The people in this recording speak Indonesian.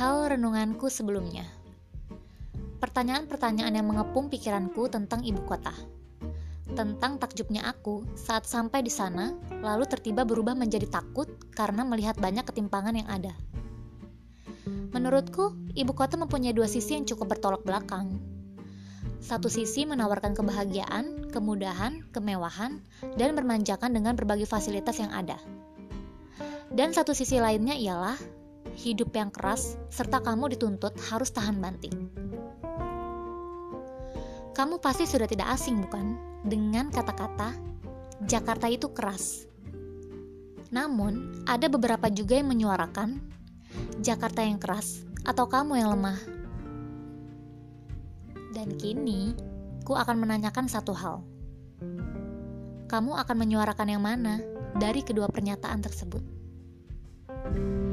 Perihal renunganku sebelumnya, pertanyaan-pertanyaan yang mengepung pikiranku tentang ibu kota, tentang takjubnya aku saat sampai di sana, lalu tertiba berubah menjadi takut karena melihat banyak ketimpangan yang ada. Menurutku, ibu kota mempunyai dua sisi yang cukup bertolak belakang. Satu sisi menawarkan kebahagiaan, kemudahan, kemewahan, dan bermanjakan dengan berbagai fasilitas yang ada. Dan satu sisi lainnya ialah hidup yang keras, serta kamu dituntut harus tahan banting. Kamu pasti sudah tidak asing, bukan? Dengan kata-kata Jakarta itu keras. Namun, ada beberapa juga yang menyuarakan Jakarta yang keras atau kamu yang lemah. Dan kini, ku akan menanyakan satu hal. Kamu akan menyuarakan yang mana dari kedua pernyataan tersebut? thank you